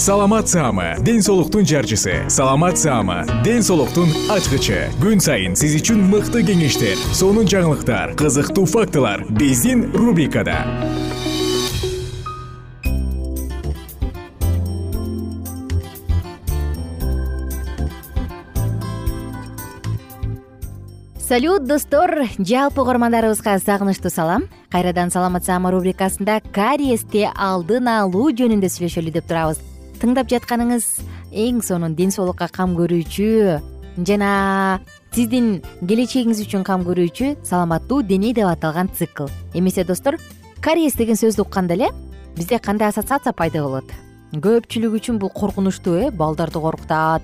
саламат саама ден соолуктун жарчысы. Саламат саама ден соолуктун ачкычы. Күн сайын сиз үчүн мыкты кеңештер сонун жаңылыктар кызыктуу фактылар биздин рубрикада. Салют достор! Жалпы угармандарыбызга сагынычтуу салам. Кайрадан саламат саама рубрикасында кариести алдын алуу жөнүндө сүйлөшөлү деп турабыз тыңдап жатканыңыз эң сонун ден соолукка кам көрүүчү жана сиздин келечегиңиз үчүн кам көрүүчү саламаттуу дене деп аталган цикл. Эмесе достор кариес деген сөздү укканда эле бизде кандай ассоциация пайда болот? Көпчүлүк үчүн бул коркунучтуу э балдарды коркутат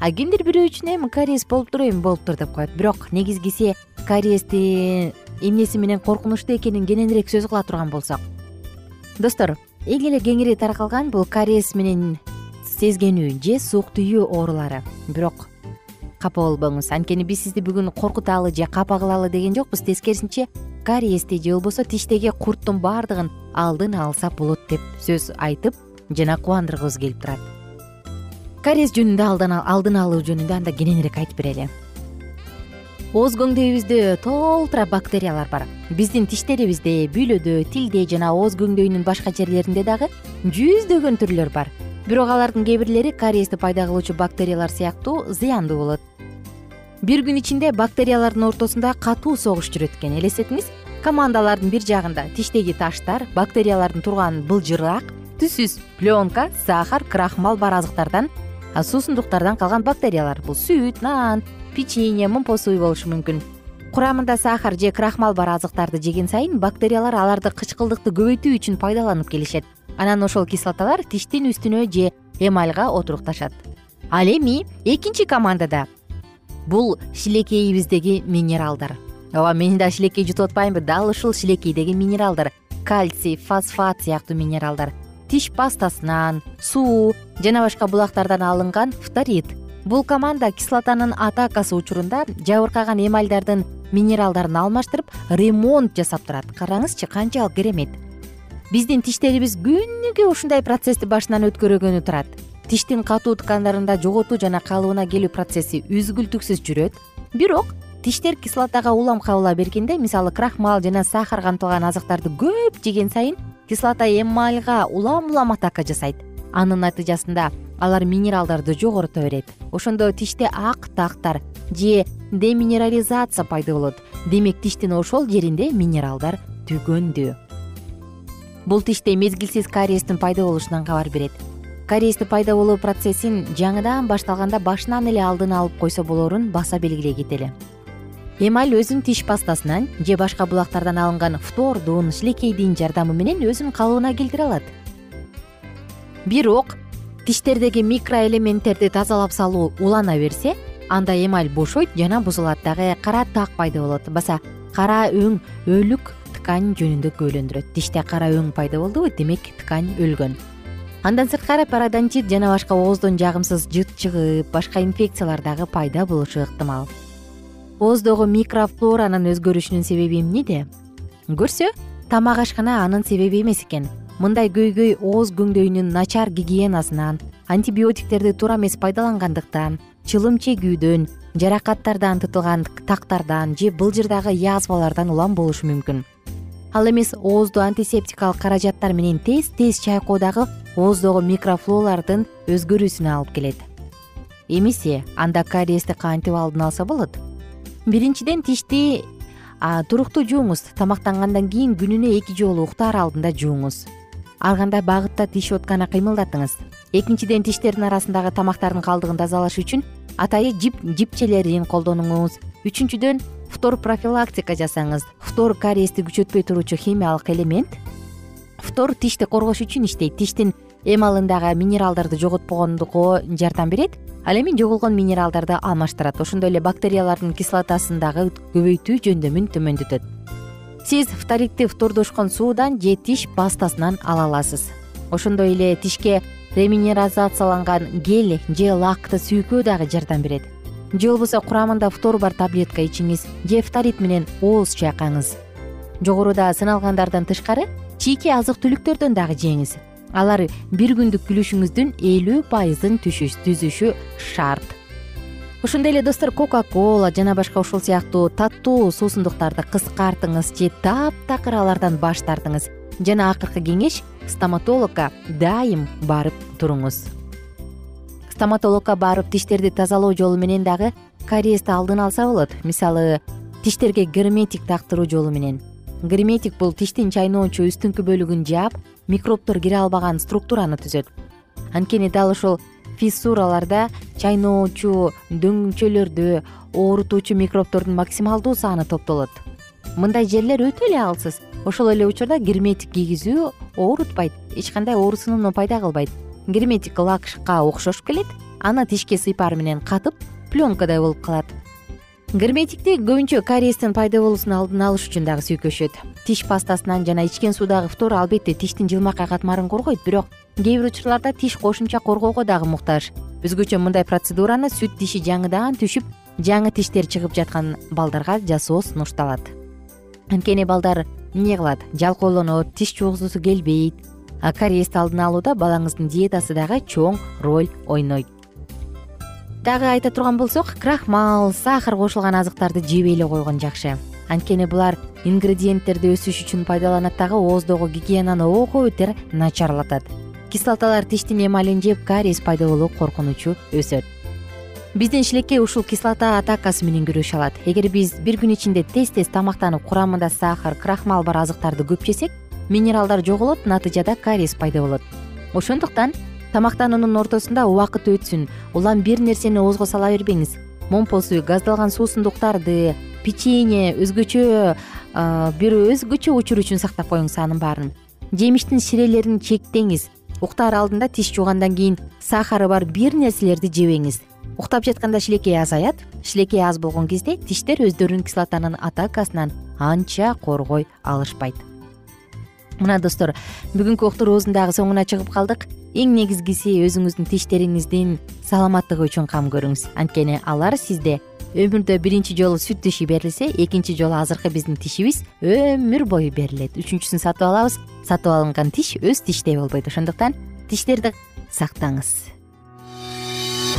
а кимдир бирөө үчүн эми кариес болуптур эми болуптур деп коет. Бирок негизгиси кариести эмнеси менен коркунучтуу экенин кененирээк сөз кыла турган болсок. Достор эң эле кеңири таркалган бул кариес менен сезгенүү же суук тийүү оорулары. Бирок капа болбоңуз анткени биз сизди бүгүн коркуталы же капа кылалы деген жокпуз. Тескерисинче кариести же болбосо тиштеги курттун баардыгын алдын алсак болот деп сөз айтып жана кубандыргыбыз келип турат. Кариес жөнүндө алдын алуу жөнүндө анда кененирээк айтып берели ооз көңдөйүбүздө толтура бактериялар бар. Биздин тиштерибизде бүлөдө тилде жана ооз көңдөйүнүн башка жерлеринде дагы жүздөгөн түрлөр бар. Бирок алардын кээ бирлери кариести пайда кылуучу бактериялар сыяктуу зыяндуу болот. Бир күн ичинде бактериялардын ортосунда катуу согуш жүрөт экен элестетиңиз. Командалардын бир жагында тиштеги таштар бактериялардын турган былжырак түссүз пленка сахар крахмал бар азыктардан суусундуктардан калган бактериялар бул сүт нан печенье мымпосуй болушу мүмкүн. Курамында сахар же крахмал бар азыктарды жеген сайын бактериялар аларды кычкылдыкты көбөйтүү үчүн пайдаланып келишет. Анан ошол кислоталар тиштин үстүнө же эмальга отурукташат. Ал эми экинчи командада бул шилекейибиздеги минералдар. Ооба мен да шилекей жутуп атпаймынбы? Дал ушул шилекейдеги минералдар. Кальций фосфат сыяктуу минералдар. Тиш пастасынан суу жана башка булактардан алынган фторид бул команда кислотанын атакасы учурунда жабыркаган эмальдардын минералдарын алмаштырып ремонт жасап турат. Караңызчы канчалык керемет. Биздин тиштерибиз күнүгө ушундай процессти башынан өткөргөнү турат. Тиштин катуу ткандарында жоготуу жана калыбына келүү процесси үзгүлтүксүз жүрөт. Бирок тиштер кислотага улам кабыла бергенде мисалы крахмал жана сахар камтылган азыктарды көп жеген сайын кислота эмальга улам улам атака жасайт анын натыйжасында алар минералдарды жогорута берет. Ошондо тиште ак тактар же деминерализация пайда болот. Демек тиштин ошол жеринде минералдар түгөндү. Бул тиште мезгилсиз кариестин пайда болушунан кабар берет. Кариести пайда болуу процессин жаңыдан башталганда башынан эле алдын алып койсо болорун баса белгилей кетели. Эмаль өзүн тиш пастасынан же башка булактардан алынган фтордун шилекейдин жардамы менен өзүнүн калыбына келтире алат бирок тиштердеги микроэлементтерди тазалап салуу улана берсе анда эмаль бошойт жана бузулат. Дагы кара так пайда болот. Баса кара өң өлүк ткань жөнүндө күбөлөндүрөт тиште кара өң пайда болдубу демек ткань өлгөн. Андан сырткары парадонтит жана башка ооздон жагымсыз жыт чыгып башка инфекциялар дагы пайда болушу ыктымал. Ооздогу микрофлоранын өзгөрүшүнүн себеби эмнеде? Көрсө тамак ашкана анын себеби эмес экен мындай көйгөй ооз көңдөйүнүн начар гигиенасынан антибиотиктерди туура эмес пайдалангандыктан чылым чегүүдөн жаракаттардан тытылган тактардан же былжырдагы язвалардан улам болушу мүмкүн. Ал эмес оозду антисептикалык каражаттар менен тез тез чайкоо дагы ооздогу микрофлолардын өзгөрүүсүнө алып келет. Эмесе анда кариести кантип алдын алса болот. Биринчиден тишти туруктуу жууңуз тамактангандан кийин күнүнө эки жолу уктаар алдында жууңуз ар кандай багытта тиш отканы кыймылдатыңыз. Экинчиден тиштердин арасындагы тамактардын калдыгын тазалаш үчүн атайы жип жипчелерин колдонуңуз. Үчүнчүдөн фтор профилактика жасаңыз. Фтор кариести күчөтпөй туруучу химиялык элемент. Фтор тишти коргош үчүн иштейт. Тиштин эмалындагы минералдарды жоготпогондукко жардам берет. Ал эми жоголгон минералдарды алмаштырат. Ошондой эле бактериялардын кислотасын дагы көбөйтүү жөндөмүн төмөндөтөт сиз фторидти фтордошкон суудан же тиш пастасынан ала аласыз. Ошондой эле тишке реминерализацияланган гель же лакты сүйкөө дагы жардам берет. Же болбосо курамында фтор бар таблетка ичиңиз же фторид менен ооз чайкаңыз. Жогоруда сыналгандардан тышкары чийки азык түлүктөрдөн дагы жеңиз. Алар бир күндүк күлүшүңүздүн элүү пайызын түзүшү шарт ошондой эле достор кока кола жана башка ушул сыяктуу таттуу суусундуктарды кыскартыңыз же таптакыр алардан баш тартыңыз. Жана акыркы кеңеш стоматологко дайым барып туруңуз. Стоматологко барып тиштерди тазалоо жолу менен дагы кариести алдын алса болот. Мисалы тиштерге герметик тактыруу жолу менен. Герметик бул тиштин чайноочу үстүңкү бөлүгүн жаап микробтор кире албаган структураны түзөт. Анткени дал ушул фиссураларда чайноочу дөңчөлөрдө оорутуучу микробтордун максималдуу саны топтолот. Мындай жерлер өтө эле алсыз. Ошол эле учурда герметик кийгизүү оорутпайт. Эч кандай оорусунууну пайда кылбайт. Герметик лакка окшош келет. Аны тишке сыйпар менен катып пленкадай болуп калат герметикти көбүнчө кариестин пайда болуусун алдын алыш үчүн дагы сүйкөшөт. Тиш пастасынан жана ичкен суудагы фтор албетте тиштин жылмакай катмарын коргойт бирок кээ бир учурларда тиш кошумча коргоого дагы муктаж. Өзгөчө мындай процедураны сүт тиши жаңыдан түшүп жаңы тиштер чыгып жаткан балдарга жасоо сунушталат анткени балдар эмне кылат? Жалкоолонот тиш чугузгусу келбейт. Кариести алдын алууда балаңыздын диетасы дагы чоң роль ойнойт дагы айта турган болсок крахмал сахар кошулган азыктарды жебей эле койгон жакшы. Анткени булар ингредиенттерди өсүш үчүн пайдаланат дагы ооздогу гигиенаны ого бетер начарлатат. Кислоталар тиштин эмалин жеп кариес пайда болуу коркунучу өсөт. Биздин шилекей ушул кислота атакасы менен күрөшө алат. Эгер биз бир күн ичинде тез тез тамактанып курамында сахар крахмал бар азыктарды көп жесек минералдар жоголот натыйжада кариес пайда болот. Ошондуктан тамактануунун ортосунда убакыт өтсүн. Улам бир нерсени оозго сала бербеңиз. Момпо суу газдалган суусундуктарды печенье өзгөчө бир өзгөчө учур үчүн сактап коюңуз анын баарын. Жемиштин ширелерин чектеңиз. Уктаар алдында тиш жуугандан кийин сахары бар бир нерселерди жебеңиз. Уктап жатканда шилекей азаят шилекей аз болгон кезде тиштер өздөрүн кислотанын атакасынан анча коргой алышпайт мына достор бүгүнкү уктуруубуздун дагы соңуна чыгып калдык. Эң негизгиси өзүңүздүн тиштериңиздин саламаттыгы үчүн кам көрүңүз. Анткени алар сизде өмүрдө биринчи жолу сүт тиши берилсе экинчи жолу азыркы биздин тишибиз өмүр бою берилет. Үчүнчүсүн сатып алабыз. Сатып алынган тиш өз тиштей болбойт ошондуктан тиштерди сактаңыз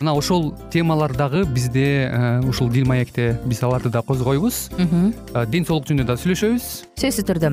мына ошол темалар дагы бизде ушул дил маекте биз аларды да козгойбуз. Ден соолук жөнүндө да сүйлөшөбүз. Сөзсүз түрдө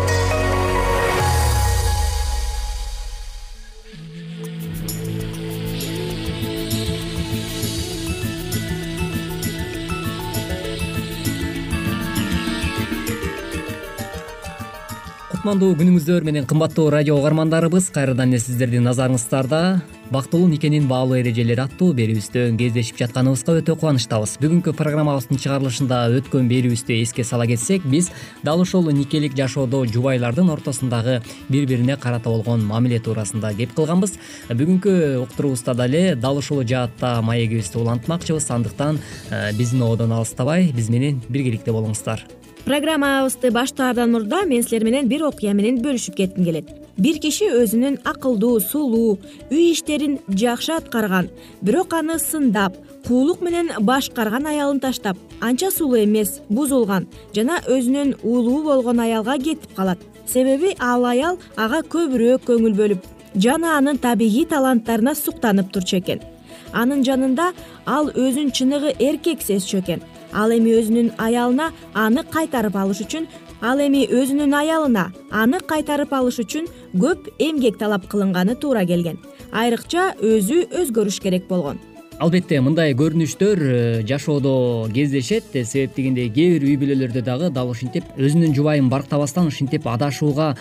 кутмандуу күнүңүздөр менен кымбаттуу радио угармандарыбыз кайрадан эле сиздердин назарыңыздарда. Бактылуу никенин баалуу эрежелери аттуу берүүбүздө кездешип жатканыбызга өтө кубанычтабыз. Бүгүнкү программабыздын чыгарылышында өткөн берүүбүздү эске сала кетсек биз дал ошол никелик жашоодо жубайлардын ортосундагы бири бирине карата болгон мамиле туурасында кеп кылганбыз. Бүгүнкү уктуруубузда дале дал ушул жаатта маегибизди улантмакчыбыз. Андыктан э, биздин ободон алыстабай биз менен биргеликте болуңуздар программабызды баштаардан мурда мен силер менен бир окуя менен бөлүшүп кетким келет. Бир киши өзүнүн акылдуу сулуу үй иштерин жакшы аткарган бирок аны сындап куулук менен башкарган аялын таштап анча сулуу эмес бузулган жана өзүнөн улуу болгон аялга кетип калат. Себеби ал аял ага көбүрөөк көңүл бөлүп жана анын табигый таланттарына суктанып турчу экен. Анын жанында ал өзүн чыныгы эркек сезчү экен ал эми өзүнүн аялына аны кайтарып алыш үчүн ал эми өзүнүн аялына аны кайтарып алыш үчүн көп эмгек талап кылынганы туура келген. Айрыкча өзү өзгөрүш керек болгон албетте мындай көрүнүштөр э, жашоодо кездешет. Себеп дегенде кээ бир үй бүлөлөрдө дагы дал ушинтип өзүнүн жубайын барктабастан ушинтип адашууга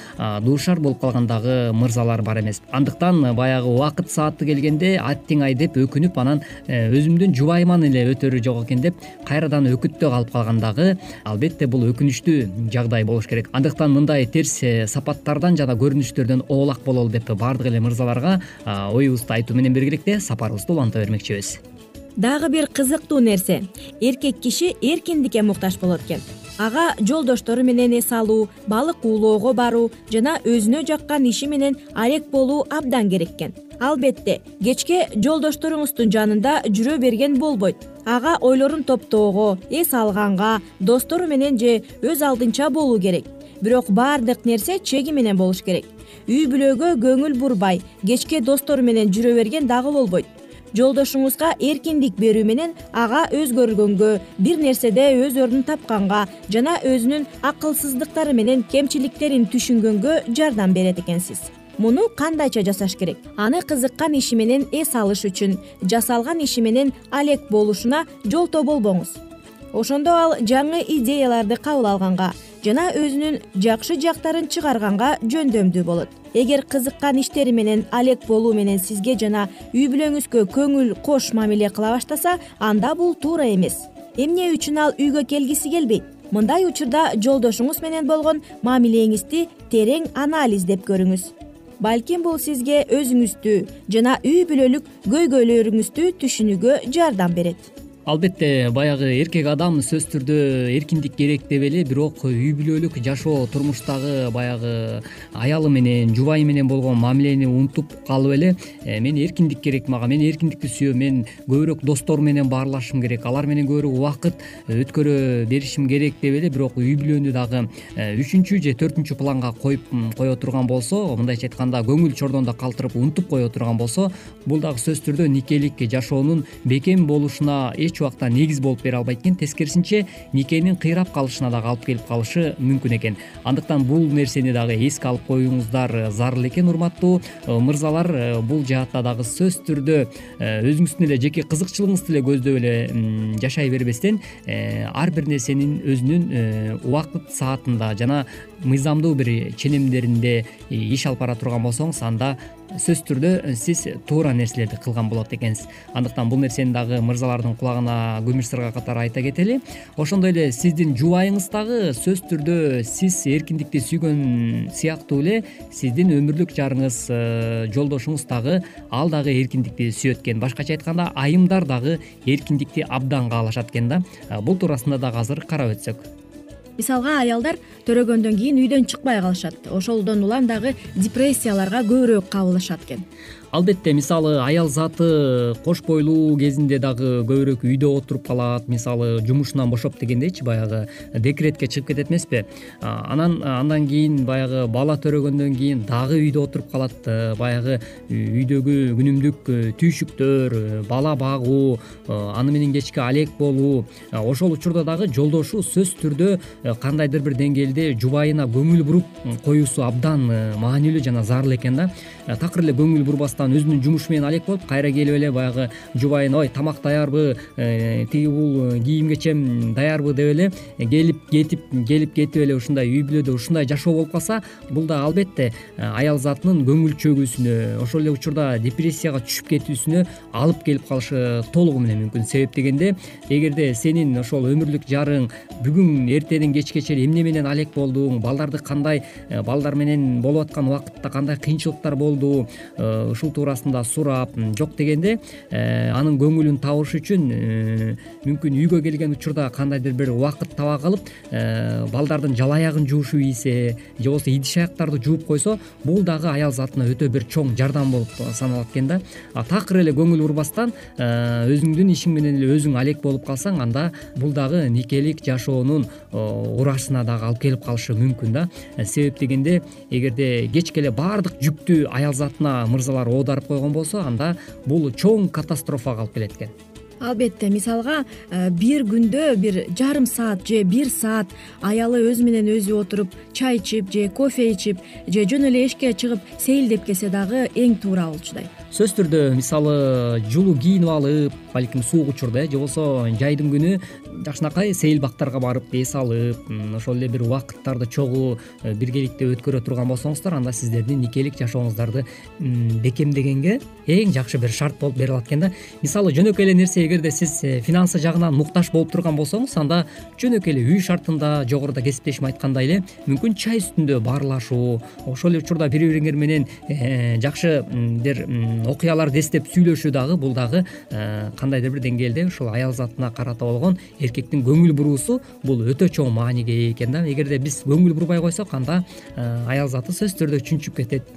дуушар болуп калган дагы мырзалар бар эмес. Андыктан баягы убакыт сааты келгенде аттиң ай деп өкүнүп анан э, өзүмдүн жубайыман эле өтөрү жок экен деп кайрадан өкүттө калып калган дагы албетте бул өкүнүчтүү жагдай болуш керек. Андыктан мындай терс э, сапаттардан жана көрүнүштөрдөн оолак бололу деп баардык эле мырзаларга оюбузду айтуу менен биргеликте сапарыбызды уланта бермекчибиз дагы бир кызыктуу нерсе. Эркек киши эркиндикке муктаж болот экен. Ага жолдоштору менен эс алуу балык уулоого баруу жана өзүнө жаккан иши менен алек болуу абдан керек экен. Албетте кечке жолдошторуңуздун жанында жүрө берген болбойт. Ага ойлорун топтоого эс алганга достору менен же өз алдынча болуу керек. Бирок баардык нерсе чеги менен болуш керек. Үй бүлөгө көңүл бурбай кечке достору менен жүрө берген дагы болбойт жолдошуңузга эркиндик берүү менен ага өзгөргөнгө бир нерседе өз ордун тапканга жана өзүнүн акылсыздыктары менен кемчиликтерин түшүнгөнгө жардам берет экенсиз. Муну кандайча жасаш керек? Аны кызыккан иши менен эс алыш үчүн жасалган иши менен алек болушуна жолтоо болбоңуз ошондо ал жаңы идеяларды кабыл алганга жана өзүнүн жакшы жактарын чыгарганга жөндөмдүү болот. Эгер кызыккан иштери менен алек болуу менен сизге жана үй бүлөңүзгө көңүл кош мамиле кыла баштаса анда бул туура эмес. Эмне үчүн ал үйгө келгиси келбейт? Мындай учурда жолдошуңуз менен болгон мамилеңизди терең анализдеп көрүңүз. Балким бул сизге өзүңүздү жана үй бүлөлүк көйгөйлөрүңүздү түшүнүүгө жардам берет албетте баягы эркек адам сөзсүз түрдө эркиндик керек деп эле бирок үй бүлөлүк жашоо турмуштагы баягы аялы менен жубайы менен болгон мамилени унутуп калып эле э, мен эркиндик керек мага мен эркиндикти сүйөм мен көбүрөөк досторум менен баарлашышым керек алар менен көбүрөөк убакыт өткөрө беришим керек деп эле бирок үй бүлөнү дагы э, үчүнчү же төртүнчү планга коюп кое турган болсо мындайча айтканда көңүл чордондо калтырып унутуп кое турган болсо бул дагы сөзсүз түрдө никелик жашоонун бекем болушуна эч убакта негиз болуп бере албайт экен. Тескерисинче никенин кыйрап калышына дагы алып келип калышы мүмкүн экен. Андыктан бул нерсени дагы эске алып коюңуздар зарыл экен урматтуу. Э, мырзалар э, бул жаатта дагы сөзсүз түрдө э, өзүңүздүн эле жеке кызыкчылыгыңызды эле көздөп эле жашай бербестен ар бир нерсенин өзүнүн убакыт саатында жана мыйзамдуу бир ченемдеринде иш алып бара турган болсоңуз анда сөзсүз түрдө сиз туура нерселерди кылган болот экенсиз. Андыктан бул нерсени дагы мырзалардын кулагына күмүш сырга катары айта кетели. Ошондой эле сиздин жубайыңыз дагы сөзсүз түрдө сиз эркиндикти сүйгөн сыяктуу эле сиздин өмүрлүк жарыңыз э, жолдошуңуз дагы ал дагы эркиндикти сүйөт экен. Башкача айтканда айымдар дагы эркиндикти абдан каалашат экен да. Э, бул туурасында дагы азыр карап өтсөк мисалга аялдар төрөгөндөн кийин үйдөн чыкпай калышат. Ошолдон улам дагы депрессияларга көбүрөөк кабылышат экен албетте мисалы аял заты кош бойлуу кезинде дагы көбүрөөк үйдө отуруп калат мисалы жумушунан бошоп дегендейчи баягы декретке чыгып кетет эмеспи. Анан андан кийин баягы бала төрөгөндөн кийин дагы үйдө отуруп калат э, баягы үйдөгү күнүмдүк э, түйшүктөр э, бала багуу аны менен кечки алек болуу. Ошол учурда дагы жолдошу сөзсүз түрдө кандайдыр бир деңгээлде жубайына көңүл буруп коюусу абдан маанилүү жана зарыл экен да. Такыр эле көңүл бурбастан өзүнүн жумушу менен алек болуп кайра келип эле баягы жубайына ой тамак даярбы э, тиги бул э, кийим кечем даярбы деп эле келип кетип келип кетип эле ушундай үй бүлөдө ушундай жашоо болуп калса бул да албетте э, аял затынын көңүл чөгүүсүнө ошол эле учурда депрессияга түшүп кетүүсүнө алып келип калышы толугу менен мүмкүн. Себеп дегенде эгерде сенин ошол өмүрлүк жарың бүгүн эртеден кечке чейин эмне менен алек болдуң балдарды кандай балдар менен болуп аткан убакытта кандай кыйынчылыктар болду ушул туурасында сурап жок дегенде э, анын көңүлүн табыш үчүн э, мүмкүн үйгө келген учурда кандайдыр бир убакыт таба калып э, балдардын жалаа аягын жуушун ийсе же болбосо идиш аяктарды жууп койсо бул дагы аял затына өтө бир чоң жардам болуп саналат экен да. Такыр эле көңүл бурбастан өзүңдүн ишиң менен эле өзүң алек болуп калсаң анда бул дагы никелик жашоонун урашына дагы алып келип калышы мүмкүн да. Себеп дегенде эгерде кечке эле баардык жүктү аял затына мырзалар оодарып койгон болсо анда бул чоң катастрофага алып келет экен албетте мисалга э, бир күндө бир жарым саат же бир саат аялы өзү менен өзү отуруп чай ичип же кофе ичип же жөн эле эшикке чыгып сейилдеп келсе дагы эң туура болчудай сөзсүз түрдө мисалы жылуу кийинип алып балким суук учурда э же болбосо жайдын күнү жакшынакай сейил бактарга барып эс алып ошол эле бир убакыттарды чогуу э, биргеликте өткөрө турган болсоңуздар анда сиздердин никелик жашооңуздарды бекемдегенге эң жакшы бир шарт болуп бере алат экен да. Мисалы жөнөкөй эле нерсе эгерде сиз э, финансы жагынан муктаж болуп турган болсоңуз анда жөнөкөй эле үй шартында жогоруда кесиптешим айткандай эле мүмкүн чай үстүндө баарлашуу ошол эле учурда бири бириңер менен жакшы бир окуяларды эстеп сүйлөшүү дагы бул дагы кандайдыр бир деңгээлде ушул аял затына карата болгон эркектин көңүл буруусу бул өтө чоң мааниге ээ экен да. Эгерде биз көңүл бурбай койсок анда э, аял заты сөзсүз түрдө чүнчүп кетет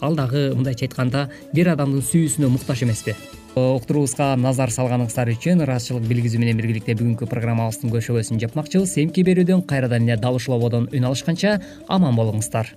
ал дагы мындайча айтканда бир адамдын сүйүүсүнө муктаж эмеспи уктуруубузга назар салганыңыздар үчүн ыраазычылык билгизүү менен биргеликте бүгүнкү программабыздын көшөгөсүн жапмакчыбыз эмки берүүдөн кайрадан эле дал ушул ободон үн алышканча аман болуңуздар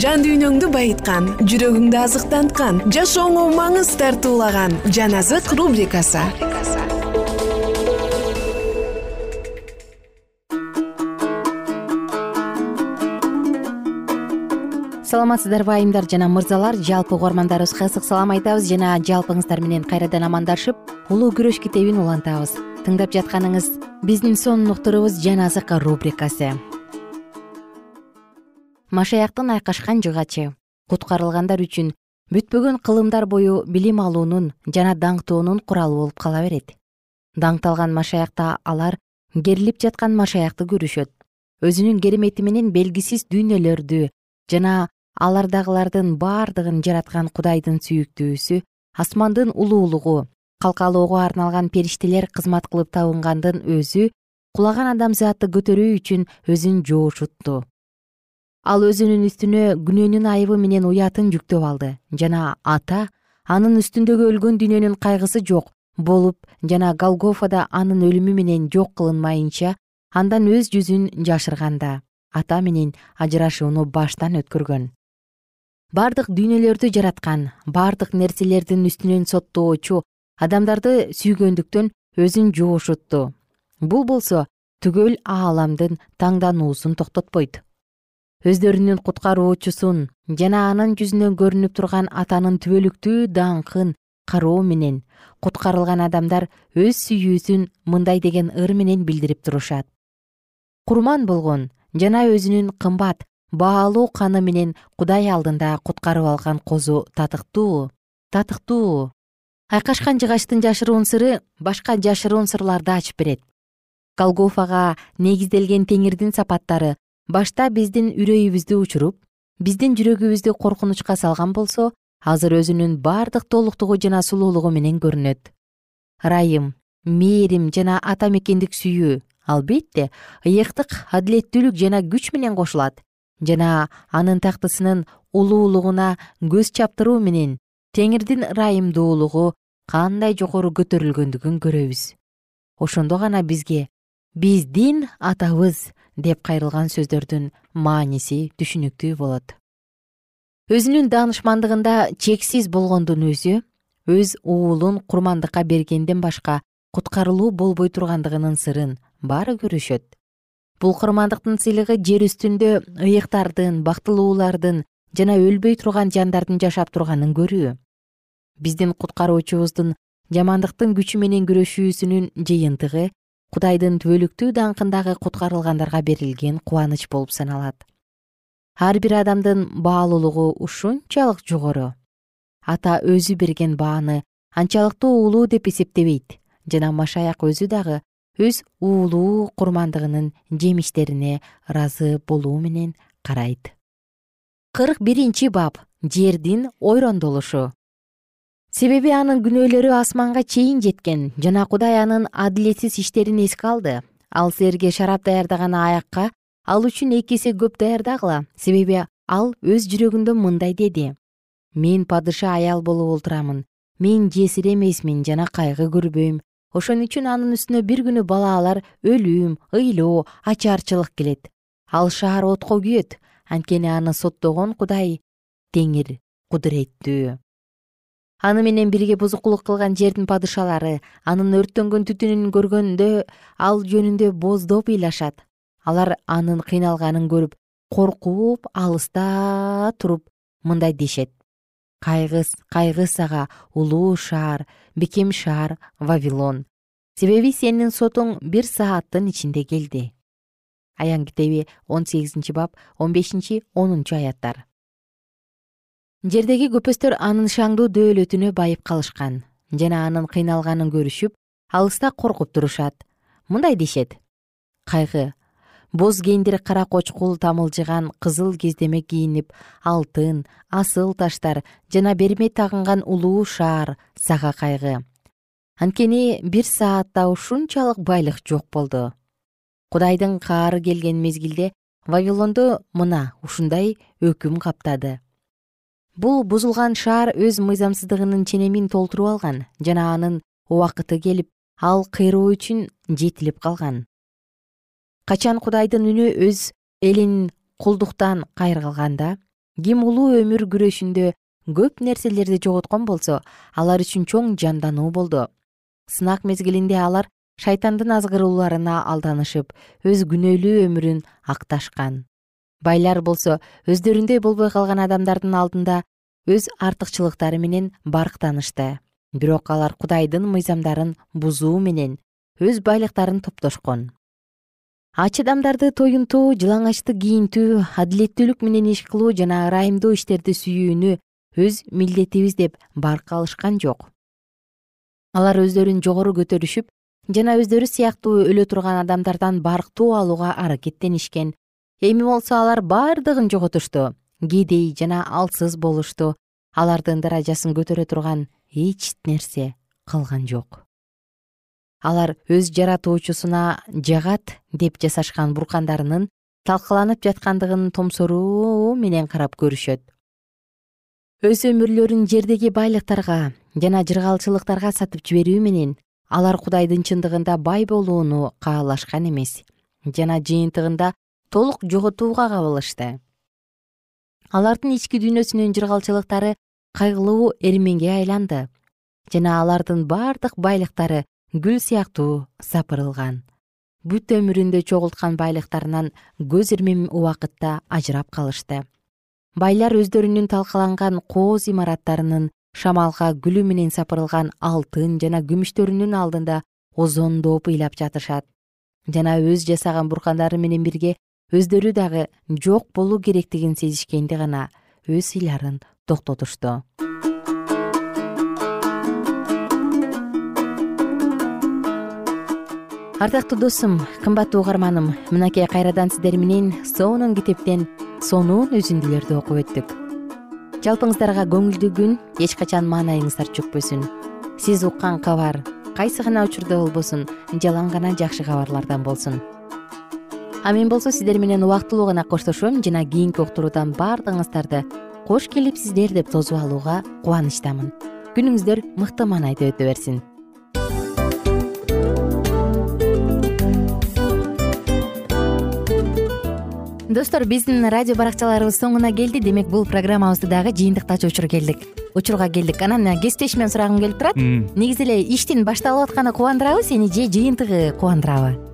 жан дүйнөңдү байыткан жүрөгүңдү азыктанткан жашооңо маңыз тартуулаган жан азык рубрикасы. Саламатсыздарбы айымдар жана мырзалар. Жалпы угармандарыбызга ысык салам айтабыз жана жалпыңыздар менен кайрадан амандашып улуу күрөш китебин улантабыз. Тыңдап жатканыңыз биздин сонун уктурубуз жан азык рубрикасы машаяктын айкашкан жыгачы. Куткарылгандар үчүн бүтпөгөн кылымдар бою билим алуунун жана даңктоонун куралы болуп кала берет. Даңкталган машаякта алар керилип жаткан машаякты көрүшөт. Өзүнүн керемети менен белгисиз дүйнөлөрдү жана алардагылардын бардыгын жараткан кудайдын сүйүктүүсү асмандын улуулугу калкалоого арналган периштелер кызмат кылып табынгандын өзү кулаган адамзатты көтөрүү үчүн өзүн жоошутту ал өзүнүн үстүнө күнөөнүн айыбы менен уятын жүктөп алды. Жана ата анын үстүндөгү өлгөн дүйнөнүн кайгысы жок болуп жана голгофада анын өлүмү менен жок кылынмайынча андан өз жүзүн жашырганда ата менен ажырашууну баштан өткөргөн. Бардык дүйнөлөрдү жараткан бардык нерселердин үстүнөн соттоочу адамдарды сүйгөндүктөн өзүн жоошутту бул болсо түгөл ааламдын таңдануусун токтотпойт өздөрүнүн куткаруучусун жана анын жүзүнөн көрүнүп турган атанын түбөлүктүү даңкын кароо менен куткарылган адамдар өз сүйүүсүн мындай деген ыр менен билдирип турушат. Курман болгон жана өзүнүн кымбат баалуу каны менен кудай алдында куткарып алган козу татыктуу татыктуу. Айкашкан жыгачтын жашыруун сыры башка жашыруун сырларды ачып берет. Голгофага негизделген теңирдин сапаттары башта биздин үрөйүбүздү учуруп биздин жүрөгүбүздү коркунучка салган болсо азыр өзүнүн бардык толуктугу жана сулуулугу менен көрүнөт. Ырайым мээрим жана ата мекендик сүйүү албетте ыйыктык адилеттүүлүк жана күч менен кошулат жана анын тактысынын улуулугуна көз чаптыруу менен теңирдин ырайымдуулугу кандай жогору көтөрүлгөндүгүн көрөбүз. Ошондо гана бизге биздин атабыз деп кайрылган сөздөрдүн мааниси түшүнүктүү болот. Өзүнүн даанышмандыгында чексиз болгондун өзү өз уулун курмандыкка бергенден башка куткарылуу болбой тургандыгынын сырын баары көрүшөт. Бул курмандыктын сыйлыгы жер үстүндө ыйыктардын бактылуулардын жана өлбөй турган жандардын жашап турганын көрүү. Биздин куткаруучубуздун жамандыктын күчү менен күрөшүүсүнүн жыйынтыгы кудайдын түбөлүктүү даңкындагы куткарылгандарга берилген кубаныч болуп саналат. Ар бир адамдын баалуулугу ушунчалык жогору. Ата өзү берген бааны анчалыктуу улуу деп эсептебейт жана машаяк өзү дагы өз уулуу курмандыгынын жемиштерине ыраазы болуу менен карайт. Кырк биринчи бап. Жердин ойрондолушу себеби анын күнөөлөрү асманга чейин жеткен жана кудай анын адилетсиз иштерин эске алды. Ал силерге шарап даярдаган аякка ал үчүн эки эсе көп даярдагыла. Себеби ал өз жүрөгүндө мындай деди. Мен падыша аял болуп олтурамын. Мен жесир эмесмин жана кайгы көрбөйм. Ошон үчүн анын үстүнө бир күнү балаалар өлүм ыйлоо ачарчылык келет. Ал шаар отко күйөт. Анткени аны соттогон кудай теңир кудуреттүү аны менен бирге бузукулук кылган жердин падышалары анын өрттөнгөн түтүнүн көргөндө ал жөнүндө боздоп ыйлашат. Алар анын кыйналганын көрүп коркуп алыста туруп мындай дешет. Кайгы кайгы сага улуу шаар бекем шаар вавилон. Себеби сенин сотуң бир сааттын ичинде келди аян китеби он сегизинчи бап он бешинчи онунчу аяттар жердеги көпөстөр анын шаңдуу дөөлөтүнө байып калышкан жана анын кыйналганын көрүшүп алыста коркуп турушат. Мындай дешет. Кайгы. Боз кендир кара кочкул тамылжыган кызыл кездеме кийинип алтын асыл таштар жана берме тагынган улуу шаар сага кайгы. Анткени бир саатта ушунчалык байлык жок болду. Кудайдын каары келген мезгилде вавилонду мына ушундай өкүм каптады бул бузулган шаар өз мыйзамсыздыгынын ченемин толтуруп алган жана анын убакыты келип ал кыйроо үчүн жетилип калган. Качан кудайдын үнү өз элин кулдуктан кайрылганда ким улуу өмүр күрөшүндө көп нерселерди жоготкон болсо алар үчүн чоң жандануу болду. Сынак мезгилинде алар шайтандын азгырууларына алданышып өз күнөөлүү өмүрүн акташкан байлар болсо өздөрүндөй болбой калган адамдардын алдында өз артыкчылыктары менен барктанышты. Бирок алар кудайдын мыйзамдарын бузуу менен өз байлыктарын топтошкон. Ач адамдарды тоюнтуу жылаңачты кийинтүү адилеттүүлүк менен иш кылуу жана ырайымдуу иштерди сүйүүнү өз милдетибиз деп баркка алышкан жок. Алар өздөрүн жогору көтөрүшүп жана өздөрү сыяктуу өлө турган адамдардан барктоо алууга аракеттенишкен эми болсо алар бардыгын жоготушту кедей жана алсыз болушту. Алардын даражасын көтөрө турган эч нерсе калган жок. Алар өз жаратуучусуна жагат деп жасашкан буркандарынын талкаланып жаткандыгын томсоруу менен карап көрүшөт. Өз өмүрлөрүн жердеги байлыктарга жана жыргалчылыктарга сатып жиберүү менен алар кудайдын чындыгында бай болууну каалашкан эмес жана жыйынтыгында толук жоготууга кабылышты. Алардын ички дүйнөсүнүн жыргалчылыктары кайгылуу эрменге айланды жана алардын бардык байлыктары гүл сыяктуу сапырылган. Бүт өмүрүндө чогулткан байлыктарынан көз ирмем убакытта ажырап калышты. Байлар өздөрүнүн талкаланган кооз имараттарынын шамалга гүлү менен сапырылган алтын жана күмүштөрүнүн алдында озондоп ыйлап жатышат. Жана өз жасаган буркандары менен бирге өздөрү дагы жок болуу керектигин сезишкенде гана өз ыйларын токтотушту ардактуу досум кымбаттуу угарманым мынакей кайрадан сиздер менен сонун китептен сонун үзүндүлөрдү окуп өттүк. Жалпыңыздарга көңүлдүү күн эч качан маанайыңыздар чөкпөсүн сиз уккан кабар кайсы гана учурда болбосун жалаң гана жакшы кабарлардан болсун а мен болсо сиздер менен убактылуу гана коштошом жана кийинки уктуруудан баардыгыңыздарды кош келипсиздер деп тосуп алууга кубанычтамын. Күнүңүздөр мыкты маанайда өтө берсин. Достор биздин радио баракчаларыбыз соңуна келди. Демек бул программабызды дагы жыйынтыктачу учур келдик. Учурга келдик. Анан кесиптешимден сурагым келип турат. Негизи эле иштин башталып атканы кубандырабы сени же жыйынтыгы кубандырабы